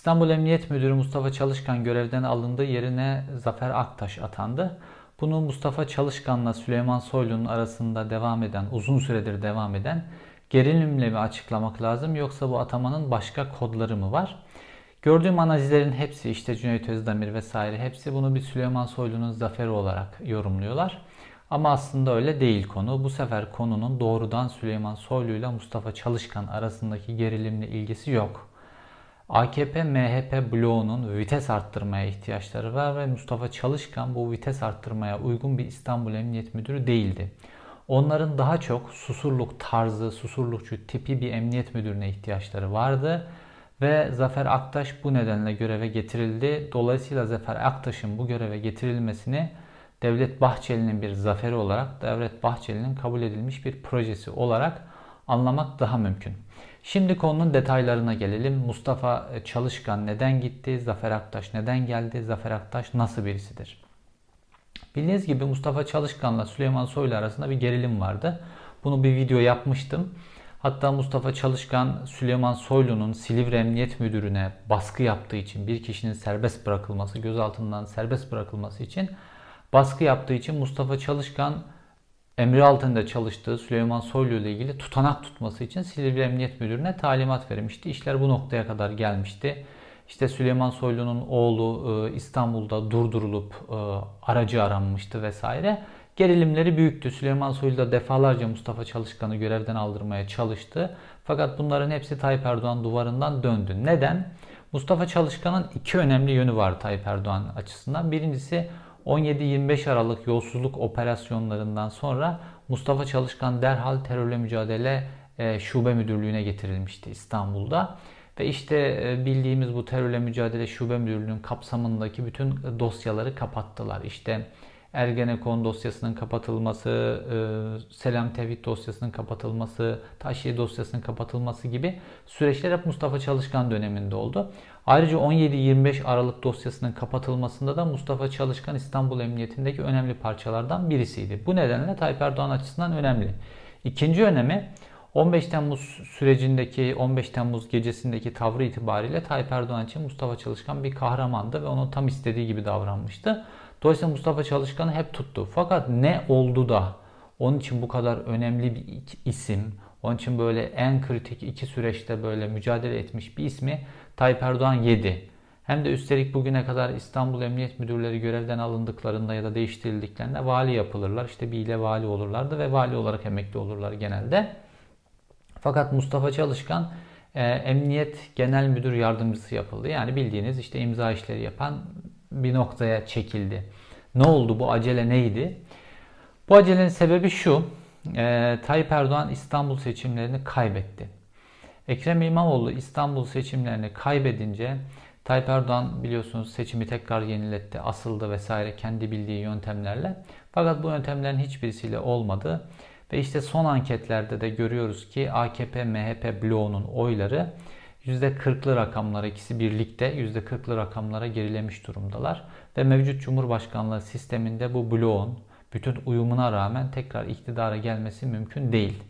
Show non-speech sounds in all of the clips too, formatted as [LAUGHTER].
İstanbul Emniyet Müdürü Mustafa Çalışkan görevden alındı. Yerine Zafer Aktaş atandı. Bunu Mustafa Çalışkan'la Süleyman Soylu'nun arasında devam eden, uzun süredir devam eden gerilimle mi açıklamak lazım yoksa bu atamanın başka kodları mı var? Gördüğüm analizlerin hepsi işte Cüneyt Özdemir vesaire hepsi bunu bir Süleyman Soylu'nun zaferi olarak yorumluyorlar. Ama aslında öyle değil konu. Bu sefer konunun doğrudan Süleyman Soylu ile Mustafa Çalışkan arasındaki gerilimle ilgisi yok. AKP-MHP bloğunun vites arttırmaya ihtiyaçları var ve Mustafa Çalışkan bu vites arttırmaya uygun bir İstanbul Emniyet Müdürü değildi. Onların daha çok susurluk tarzı, susurlukçu tipi bir emniyet müdürüne ihtiyaçları vardı ve Zafer Aktaş bu nedenle göreve getirildi. Dolayısıyla Zafer Aktaş'ın bu göreve getirilmesini Devlet Bahçeli'nin bir zaferi olarak, Devlet Bahçeli'nin kabul edilmiş bir projesi olarak anlamak daha mümkün. Şimdi konunun detaylarına gelelim. Mustafa Çalışkan neden gitti? Zafer Aktaş neden geldi? Zafer Aktaş nasıl birisidir? Bildiğiniz gibi Mustafa Çalışkan'la Süleyman Soylu arasında bir gerilim vardı. Bunu bir video yapmıştım. Hatta Mustafa Çalışkan Süleyman Soylu'nun Silivri Emniyet Müdürü'ne baskı yaptığı için bir kişinin serbest bırakılması, gözaltından serbest bırakılması için baskı yaptığı için Mustafa Çalışkan emri altında çalıştığı Süleyman Soylu ile ilgili tutanak tutması için Silivri Emniyet Müdürü'ne talimat vermişti. İşler bu noktaya kadar gelmişti. İşte Süleyman Soylu'nun oğlu e, İstanbul'da durdurulup e, aracı aranmıştı vesaire. Gerilimleri büyüktü. Süleyman Soylu da defalarca Mustafa Çalışkan'ı görevden aldırmaya çalıştı. Fakat bunların hepsi Tayyip Erdoğan duvarından döndü. Neden? Mustafa Çalışkan'ın iki önemli yönü var Tayyip Erdoğan açısından. Birincisi 17-25 Aralık yolsuzluk operasyonlarından sonra Mustafa Çalışkan derhal terörle mücadele e, şube müdürlüğüne getirilmişti İstanbul'da. Ve işte e, bildiğimiz bu terörle mücadele şube müdürlüğünün kapsamındaki bütün dosyaları kapattılar. İşte Ergenekon dosyasının kapatılması, e, Selam Tevhid dosyasının kapatılması, Taşiye dosyasının kapatılması gibi süreçler hep Mustafa Çalışkan döneminde oldu. Ayrıca 17-25 Aralık dosyasının kapatılmasında da Mustafa Çalışkan İstanbul Emniyetindeki önemli parçalardan birisiydi. Bu nedenle Tayyip Erdoğan açısından önemli. İkinci önemi 15 Temmuz sürecindeki 15 Temmuz gecesindeki tavrı itibariyle Tayyip Erdoğan için Mustafa Çalışkan bir kahramandı ve onun tam istediği gibi davranmıştı. Dolayısıyla Mustafa Çalışkan'ı hep tuttu. Fakat ne oldu da onun için bu kadar önemli bir isim, onun için böyle en kritik iki süreçte böyle mücadele etmiş bir ismi Tayyip Erdoğan yedi. Hem de üstelik bugüne kadar İstanbul Emniyet Müdürleri görevden alındıklarında ya da değiştirildiklerinde vali yapılırlar. İşte bir ile vali olurlardı ve vali olarak emekli olurlar genelde. Fakat Mustafa Çalışkan e, Emniyet Genel Müdür Yardımcısı yapıldı. Yani bildiğiniz işte imza işleri yapan bir noktaya çekildi. Ne oldu bu acele neydi? Bu acelenin sebebi şu. E, Tayyip Erdoğan İstanbul seçimlerini kaybetti. Ekrem İmamoğlu İstanbul seçimlerini kaybedince Tayyip Erdoğan biliyorsunuz seçimi tekrar yeniletti, asıldı vesaire kendi bildiği yöntemlerle. Fakat bu yöntemlerin hiçbirisiyle olmadı. Ve işte son anketlerde de görüyoruz ki AKP-MHP bloğunun oyları %40'lı rakamlara ikisi birlikte %40'lı rakamlara gerilemiş durumdalar. Ve mevcut Cumhurbaşkanlığı sisteminde bu bloğun bütün uyumuna rağmen tekrar iktidara gelmesi mümkün değil.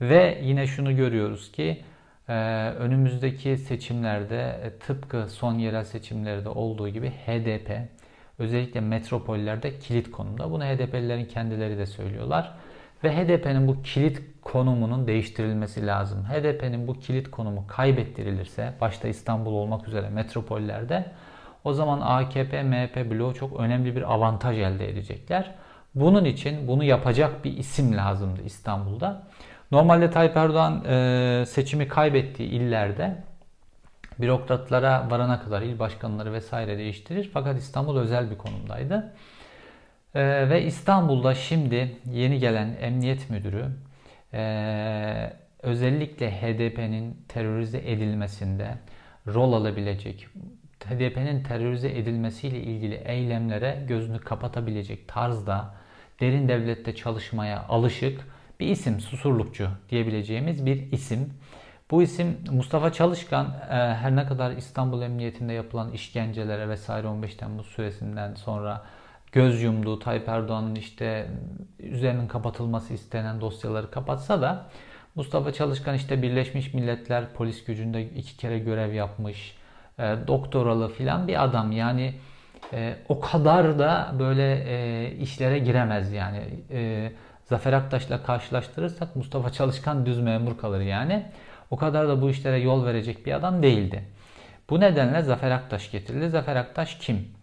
Ve yine şunu görüyoruz ki e, önümüzdeki seçimlerde e, tıpkı son yerel seçimlerde olduğu gibi HDP özellikle metropollerde kilit konumda. Bunu HDP'lilerin kendileri de söylüyorlar. Ve HDP'nin bu kilit konumunun değiştirilmesi lazım. HDP'nin bu kilit konumu kaybettirilirse, başta İstanbul olmak üzere metropollerde, o zaman AKP, MHP bloğu çok önemli bir avantaj elde edecekler. Bunun için bunu yapacak bir isim lazımdı İstanbul'da. Normalde Tayyip Erdoğan e, seçimi kaybettiği illerde bürokratlara varana kadar il başkanları vesaire değiştirir. Fakat İstanbul özel bir konumdaydı. Ee, ve İstanbul'da şimdi yeni gelen emniyet müdürü e, özellikle HDP'nin terörize edilmesinde rol alabilecek, HDP'nin terörize edilmesiyle ilgili eylemlere gözünü kapatabilecek tarzda derin devlette çalışmaya alışık bir isim, susurlukçu diyebileceğimiz bir isim. Bu isim Mustafa Çalışkan e, her ne kadar İstanbul Emniyetinde yapılan işkencelere vesaire 15 Temmuz süresinden sonra göz yumduğu Tayyip Erdoğan'ın işte üzerinin kapatılması istenen dosyaları kapatsa da Mustafa Çalışkan işte Birleşmiş Milletler polis gücünde iki kere görev yapmış. e, doktoralı filan bir adam. Yani e, o kadar da böyle e, işlere giremez yani. E, Zafer Aktaş'la karşılaştırırsak Mustafa Çalışkan düz memur kalır yani. O kadar da bu işlere yol verecek bir adam değildi. Bu nedenle Zafer Aktaş getirildi. Zafer Aktaş kim?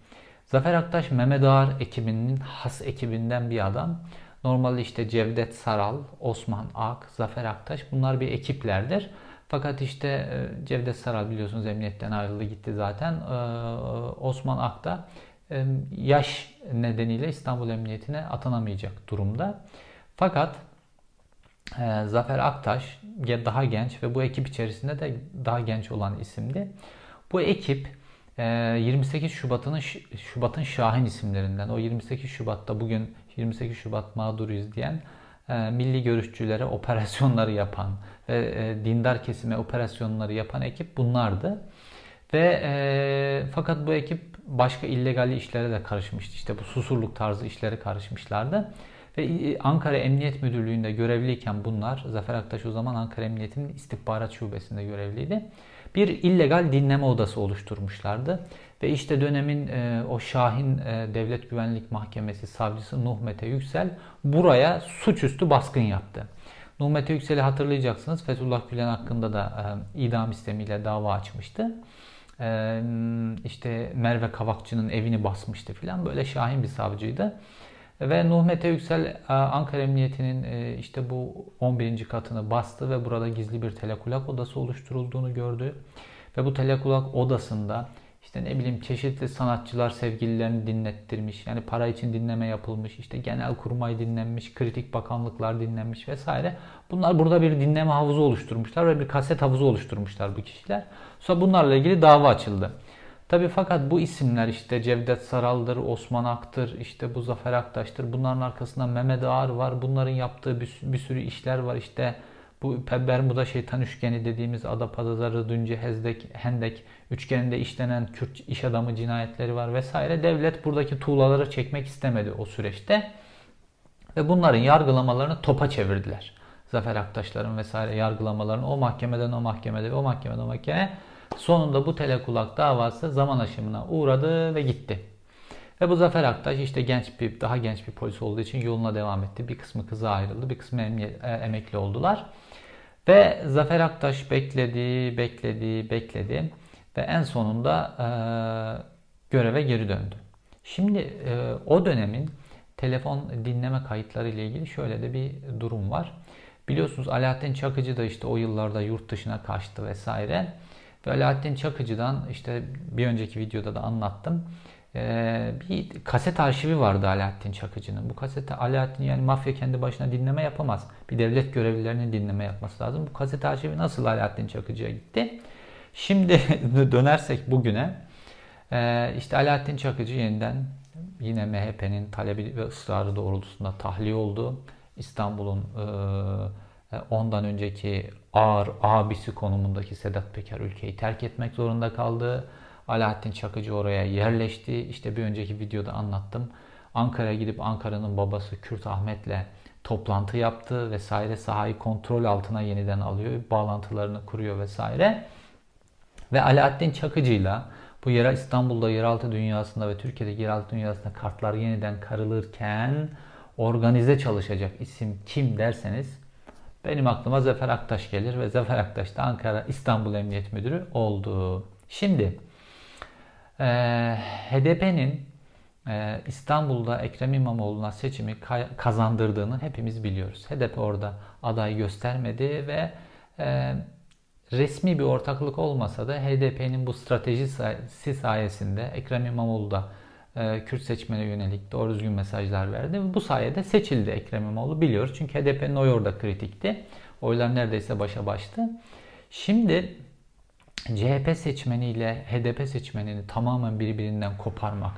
Zafer Aktaş Mehmet Ağar ekibinin has ekibinden bir adam. Normalde işte Cevdet Saral, Osman Ak, Zafer Aktaş bunlar bir ekiplerdir. Fakat işte e, Cevdet Saral biliyorsunuz emniyetten ayrıldı gitti zaten. E, Osman Ak da e, yaş nedeniyle İstanbul Emniyetine atanamayacak durumda. Fakat Zafer Aktaş daha genç ve bu ekip içerisinde de daha genç olan isimdi. Bu ekip 28 Şubat'ın Şubat'ın Şahin isimlerinden. O 28 Şubat'ta bugün 28 Şubat mağduruyuz diyen milli görüşçülere operasyonları yapan ve e, dindar kesime operasyonları yapan ekip bunlardı. Ve e, fakat bu ekip başka illegal işlere de karışmıştı. İşte bu susurluk tarzı işlere karışmışlardı. Ve e, Ankara Emniyet Müdürlüğü'nde görevliyken bunlar, Zafer Aktaş o zaman Ankara Emniyeti'nin istihbarat şubesinde görevliydi. Bir illegal dinleme odası oluşturmuşlardı. Ve işte dönemin e, o Şahin e, Devlet Güvenlik Mahkemesi savcısı Nuh Mete Yüksel buraya suçüstü baskın yaptı. Nuh Mete Yüksel'i hatırlayacaksınız. Fethullah Gülen hakkında da e, idam istemiyle dava açmıştı. E, işte Merve Kavakçı'nın evini basmıştı filan. Böyle şahin bir savcıydı. Ve Nuh Mete Yüksel e, Ankara Emniyeti'nin e, işte bu 11. katını bastı ve burada gizli bir telekulak odası oluşturulduğunu gördü. Ve bu telekulak odasında işte ne bileyim çeşitli sanatçılar sevgililerini dinlettirmiş. Yani para için dinleme yapılmış. İşte genel kurmay dinlenmiş, kritik bakanlıklar dinlenmiş vesaire. Bunlar burada bir dinleme havuzu oluşturmuşlar ve bir kaset havuzu oluşturmuşlar bu kişiler. Sonra bunlarla ilgili dava açıldı. Tabi fakat bu isimler işte Cevdet Saral'dır, Osman Ak'tır, işte bu Zafer Aktaş'tır. Bunların arkasında Mehmet Ağar var. Bunların yaptığı bir, bir sürü işler var. İşte bu Bermuda şeytan üçgeni dediğimiz Adapazarı, Dünce, Hezdek, Hendek üçgeninde işlenen Kürt iş adamı cinayetleri var vesaire. Devlet buradaki tuğlaları çekmek istemedi o süreçte. Ve bunların yargılamalarını topa çevirdiler. Zafer Aktaşların vesaire yargılamalarını o mahkemeden o mahkemede ve o mahkemeden o mahkeme. Sonunda bu telekulak davası zaman aşımına uğradı ve gitti. Ve bu Zafer Aktaş işte genç bir, daha genç bir polis olduğu için yoluna devam etti. Bir kısmı kıza ayrıldı, bir kısmı emekli oldular. Ve Zafer Aktaş bekledi, bekledi, bekledi ve en sonunda e, göreve geri döndü. Şimdi e, o dönemin telefon dinleme kayıtları ile ilgili şöyle de bir durum var. Biliyorsunuz Alaaddin Çakıcı da işte o yıllarda yurt dışına kaçtı vesaire. Ve Alaaddin Çakıcı'dan işte bir önceki videoda da anlattım. Ee, bir kaset arşivi vardı Alaaddin Çakıcı'nın. Bu kasete Alaaddin yani mafya kendi başına dinleme yapamaz. Bir devlet görevlilerinin dinleme yapması lazım. Bu kaset arşivi nasıl Alaaddin Çakıcı'ya gitti? Şimdi [LAUGHS] dönersek bugüne e, işte Alaaddin Çakıcı yeniden yine MHP'nin talebi ve ısrarı doğrultusunda tahliye oldu. İstanbul'un e, ondan önceki ağır abisi konumundaki Sedat Peker ülkeyi terk etmek zorunda kaldı. Alaaddin Çakıcı oraya yerleşti. İşte bir önceki videoda anlattım. Ankara'ya gidip Ankara'nın babası Kürt Ahmet'le toplantı yaptı vesaire sahayı kontrol altına yeniden alıyor. Bağlantılarını kuruyor vesaire. Ve Alaaddin Çakıcı'yla bu yerel İstanbul'da yeraltı dünyasında ve Türkiye'de yeraltı dünyasında kartlar yeniden karılırken organize çalışacak isim kim derseniz benim aklıma Zafer Aktaş gelir ve Zafer Aktaş da Ankara İstanbul Emniyet Müdürü oldu. Şimdi e, HDP'nin e, İstanbul'da Ekrem İmamoğlu'na seçimi kazandırdığını hepimiz biliyoruz. HDP orada aday göstermedi ve e, resmi bir ortaklık olmasa da HDP'nin bu stratejisi sayesinde Ekrem İmamoğlu da Kürt seçmene yönelik doğru düzgün mesajlar verdi. Bu sayede seçildi Ekrem İmamoğlu biliyoruz. Çünkü HDP'nin oy orada kritikti. Oylar neredeyse başa baştı. Şimdi CHP seçmeniyle HDP seçmenini tamamen birbirinden koparmak,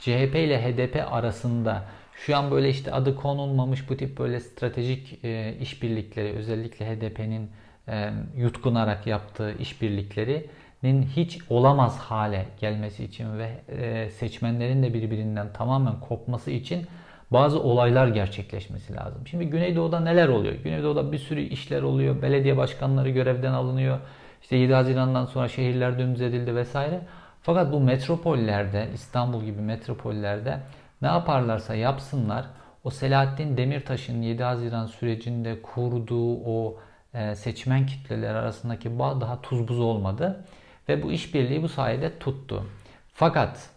CHP ile HDP arasında şu an böyle işte adı konulmamış bu tip böyle stratejik e, işbirlikleri özellikle HDP'nin e, yutkunarak yaptığı işbirliklerinin hiç olamaz hale gelmesi için ve e, seçmenlerin de birbirinden tamamen kopması için bazı olaylar gerçekleşmesi lazım. Şimdi Güneydoğu'da neler oluyor? Güneydoğu'da bir sürü işler oluyor. Belediye başkanları görevden alınıyor. İşte 7 Haziran'dan sonra şehirler dümdüz edildi vesaire. Fakat bu metropollerde, İstanbul gibi metropollerde ne yaparlarsa yapsınlar o Selahattin Demirtaş'ın 7 Haziran sürecinde kurduğu o e, seçmen kitleler arasındaki bağ daha tuz buz olmadı. Ve bu işbirliği bu sayede tuttu. Fakat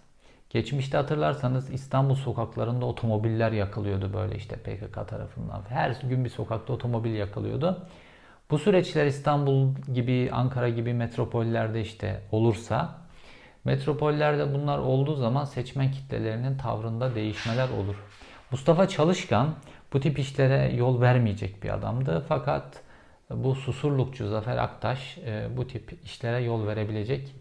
geçmişte hatırlarsanız İstanbul sokaklarında otomobiller yakılıyordu böyle işte PKK tarafından. Her gün bir sokakta otomobil yakılıyordu. Bu süreçler İstanbul gibi, Ankara gibi metropollerde işte olursa metropollerde bunlar olduğu zaman seçmen kitlelerinin tavrında değişmeler olur. Mustafa Çalışkan bu tip işlere yol vermeyecek bir adamdı. Fakat bu susurlukçu Zafer Aktaş e, bu tip işlere yol verebilecek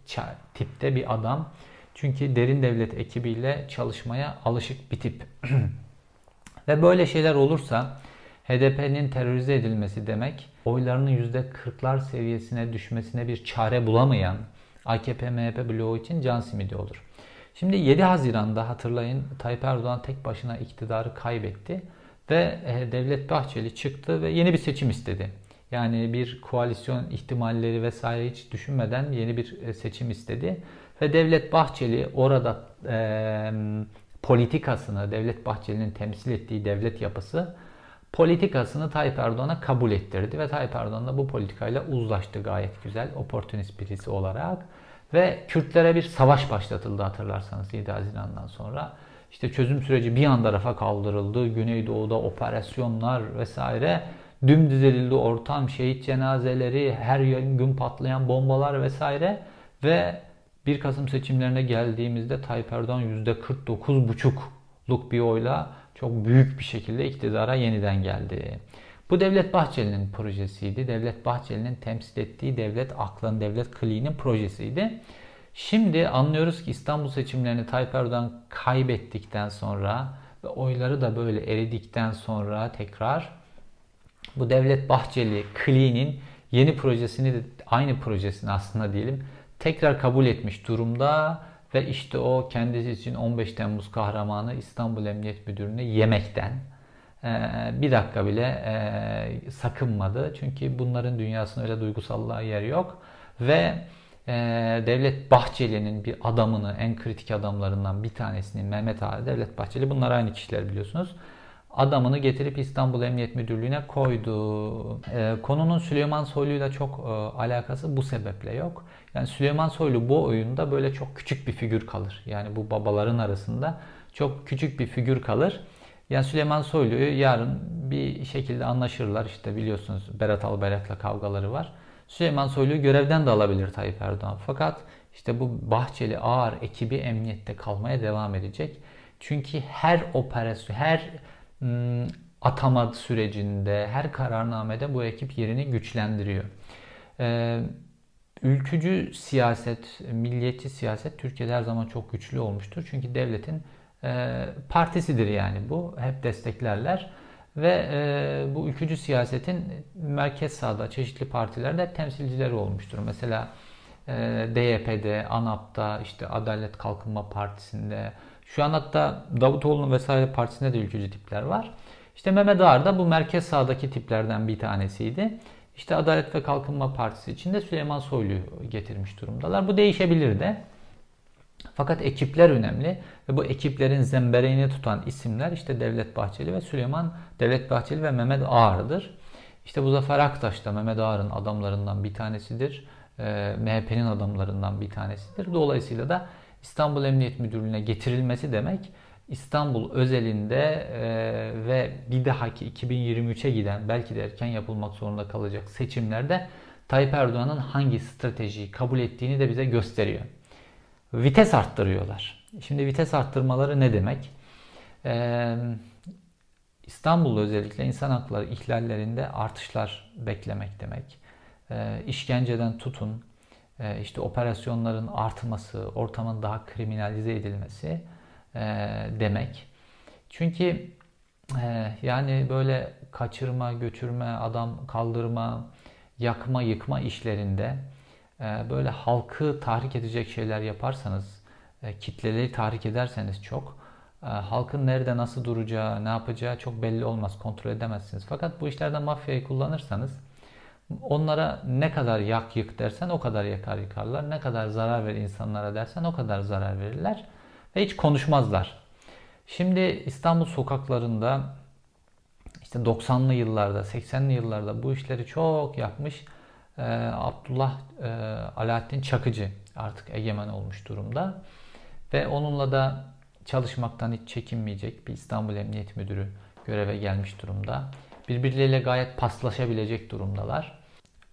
tipte bir adam. Çünkü derin devlet ekibiyle çalışmaya alışık bir tip. [CLEARS THROAT] Ve böyle şeyler olursa HDP'nin terörize edilmesi demek oylarının %40'lar seviyesine düşmesine bir çare bulamayan AKP-MHP bloğu için can simidi olur. Şimdi 7 Haziran'da hatırlayın Tayyip Erdoğan tek başına iktidarı kaybetti ve e, Devlet Bahçeli çıktı ve yeni bir seçim istedi. Yani bir koalisyon ihtimalleri vesaire hiç düşünmeden yeni bir e, seçim istedi. Ve Devlet Bahçeli orada e, politikasını, Devlet Bahçeli'nin temsil ettiği devlet yapısı politikasını Tayyip Erdoğan'a kabul ettirdi. Ve Tayyip Erdoğan da bu politikayla uzlaştı gayet güzel, oportunist birisi olarak. Ve Kürtlere bir savaş başlatıldı hatırlarsanız 7 Haziran'dan sonra. İşte çözüm süreci bir anda rafa kaldırıldı. Güneydoğu'da operasyonlar vesaire dümdüz edildi ortam, şehit cenazeleri, her gün patlayan bombalar vesaire ve 1 Kasım seçimlerine geldiğimizde Tayyip Erdoğan %49,5'luk bir oyla çok büyük bir şekilde iktidara yeniden geldi. Bu Devlet Bahçeli'nin projesiydi. Devlet Bahçeli'nin temsil ettiği devlet aklın, devlet kliğinin projesiydi. Şimdi anlıyoruz ki İstanbul seçimlerini Tayyip Erdoğan kaybettikten sonra ve oyları da böyle eridikten sonra tekrar bu Devlet Bahçeli kliğinin yeni projesini de aynı projesini aslında diyelim tekrar kabul etmiş durumda ve işte o kendisi için 15 Temmuz kahramanı İstanbul Emniyet Müdürü'nü yemekten bir dakika bile sakınmadı. Çünkü bunların dünyasında öyle duygusallığa yer yok. Ve Devlet Bahçeli'nin bir adamını, en kritik adamlarından bir tanesini Mehmet Ağa, Devlet Bahçeli bunlar aynı kişiler biliyorsunuz. Adamını getirip İstanbul Emniyet Müdürlüğü'ne koydu. E, konunun Süleyman Soylu'yla çok e, alakası bu sebeple yok. Yani Süleyman Soylu bu oyunda böyle çok küçük bir figür kalır. Yani bu babaların arasında çok küçük bir figür kalır. Yani Süleyman Soylu'yu yarın bir şekilde anlaşırlar. İşte biliyorsunuz Berat Albayrak'la kavgaları var. Süleyman Soylu'yu görevden de alabilir Tayyip Erdoğan. Fakat işte bu Bahçeli ağır ekibi emniyette kalmaya devam edecek. Çünkü her operasyon, her atama sürecinde, her kararnamede bu ekip yerini güçlendiriyor. Ee, ülkücü siyaset, milliyetçi siyaset Türkiye'de her zaman çok güçlü olmuştur. Çünkü devletin e, partisidir yani bu. Hep desteklerler. Ve e, bu ülkücü siyasetin merkez sağda çeşitli partilerde temsilcileri olmuştur. Mesela e, DYP'de, ANAP'ta, işte Adalet Kalkınma Partisi'nde, şu an hatta Davutoğlu'nun vesaire partisinde de ülkücü tipler var. İşte Mehmet Ağar da bu merkez sağdaki tiplerden bir tanesiydi. İşte Adalet ve Kalkınma Partisi içinde Süleyman Soylu'yu getirmiş durumdalar. Bu değişebilir de. Fakat ekipler önemli ve bu ekiplerin zembereğini tutan isimler işte Devlet Bahçeli ve Süleyman Devlet Bahçeli ve Mehmet Ağar'dır. İşte bu Zafer Aktaş da Mehmet Ağar'ın adamlarından bir tanesidir. E, MHP'nin adamlarından bir tanesidir. Dolayısıyla da İstanbul Emniyet Müdürlüğü'ne getirilmesi demek İstanbul özelinde e, ve bir dahaki 2023'e giden belki de erken yapılmak zorunda kalacak seçimlerde Tayyip Erdoğan'ın hangi stratejiyi kabul ettiğini de bize gösteriyor vites arttırıyorlar. Şimdi vites arttırmaları ne demek? Ee, İstanbul'da özellikle insan hakları ihlallerinde artışlar beklemek demek. Ee, işkenceden tutun, işte operasyonların artması, ortamın daha kriminalize edilmesi e, demek. Çünkü e, yani böyle kaçırma, götürme, adam kaldırma, yakma, yıkma işlerinde ee, böyle halkı tahrik edecek şeyler yaparsanız, e, kitleleri tahrik ederseniz çok, e, halkın nerede nasıl duracağı, ne yapacağı çok belli olmaz, kontrol edemezsiniz. Fakat bu işlerde mafyayı kullanırsanız, Onlara ne kadar yak yık dersen o kadar yakar yıkarlar. Ne kadar zarar ver insanlara dersen o kadar zarar verirler. Ve hiç konuşmazlar. Şimdi İstanbul sokaklarında işte 90'lı yıllarda, 80'li yıllarda bu işleri çok yapmış e, Abdullah e, Alaaddin Çakıcı artık egemen olmuş durumda. Ve onunla da çalışmaktan hiç çekinmeyecek bir İstanbul Emniyet Müdürü göreve gelmiş durumda. Birbirleriyle gayet paslaşabilecek durumdalar.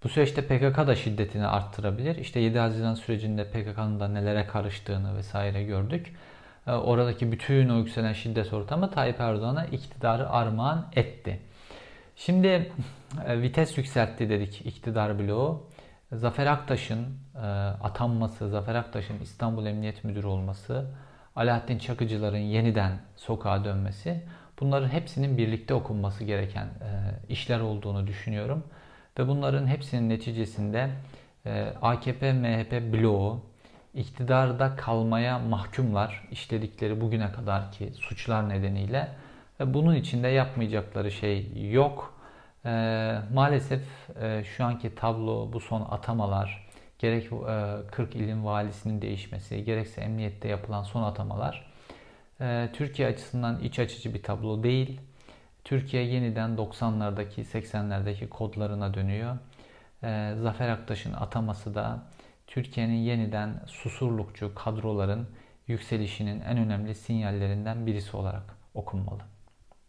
Bu süreçte PKK da şiddetini arttırabilir. İşte 7 Haziran sürecinde PKK'nın da nelere karıştığını vesaire gördük. Ee, oradaki bütün o yükselen şiddet ortamı Tayyip Erdoğan'a iktidarı armağan etti. Şimdi e, vites yükseltti dedik iktidar bloğu. Zafer Aktaş'ın e, atanması, Zafer Aktaş'ın İstanbul Emniyet Müdürü olması, Alaaddin Çakıcıların yeniden sokağa dönmesi bunların hepsinin birlikte okunması gereken e, işler olduğunu düşünüyorum. Ve bunların hepsinin neticesinde AKP, MHP bloğu iktidarda kalmaya mahkumlar işledikleri bugüne kadarki suçlar nedeniyle ve bunun içinde yapmayacakları şey yok. E, maalesef e, şu anki tablo bu son atamalar gerek e, 40 ilin valisinin değişmesi gerekse emniyette yapılan son atamalar e, Türkiye açısından iç açıcı bir tablo değil. Türkiye yeniden 90'lardaki 80'lerdeki kodlarına dönüyor. E, Zafer Aktaş'ın ataması da Türkiye'nin yeniden susurlukçu kadroların yükselişinin en önemli sinyallerinden birisi olarak okunmalı.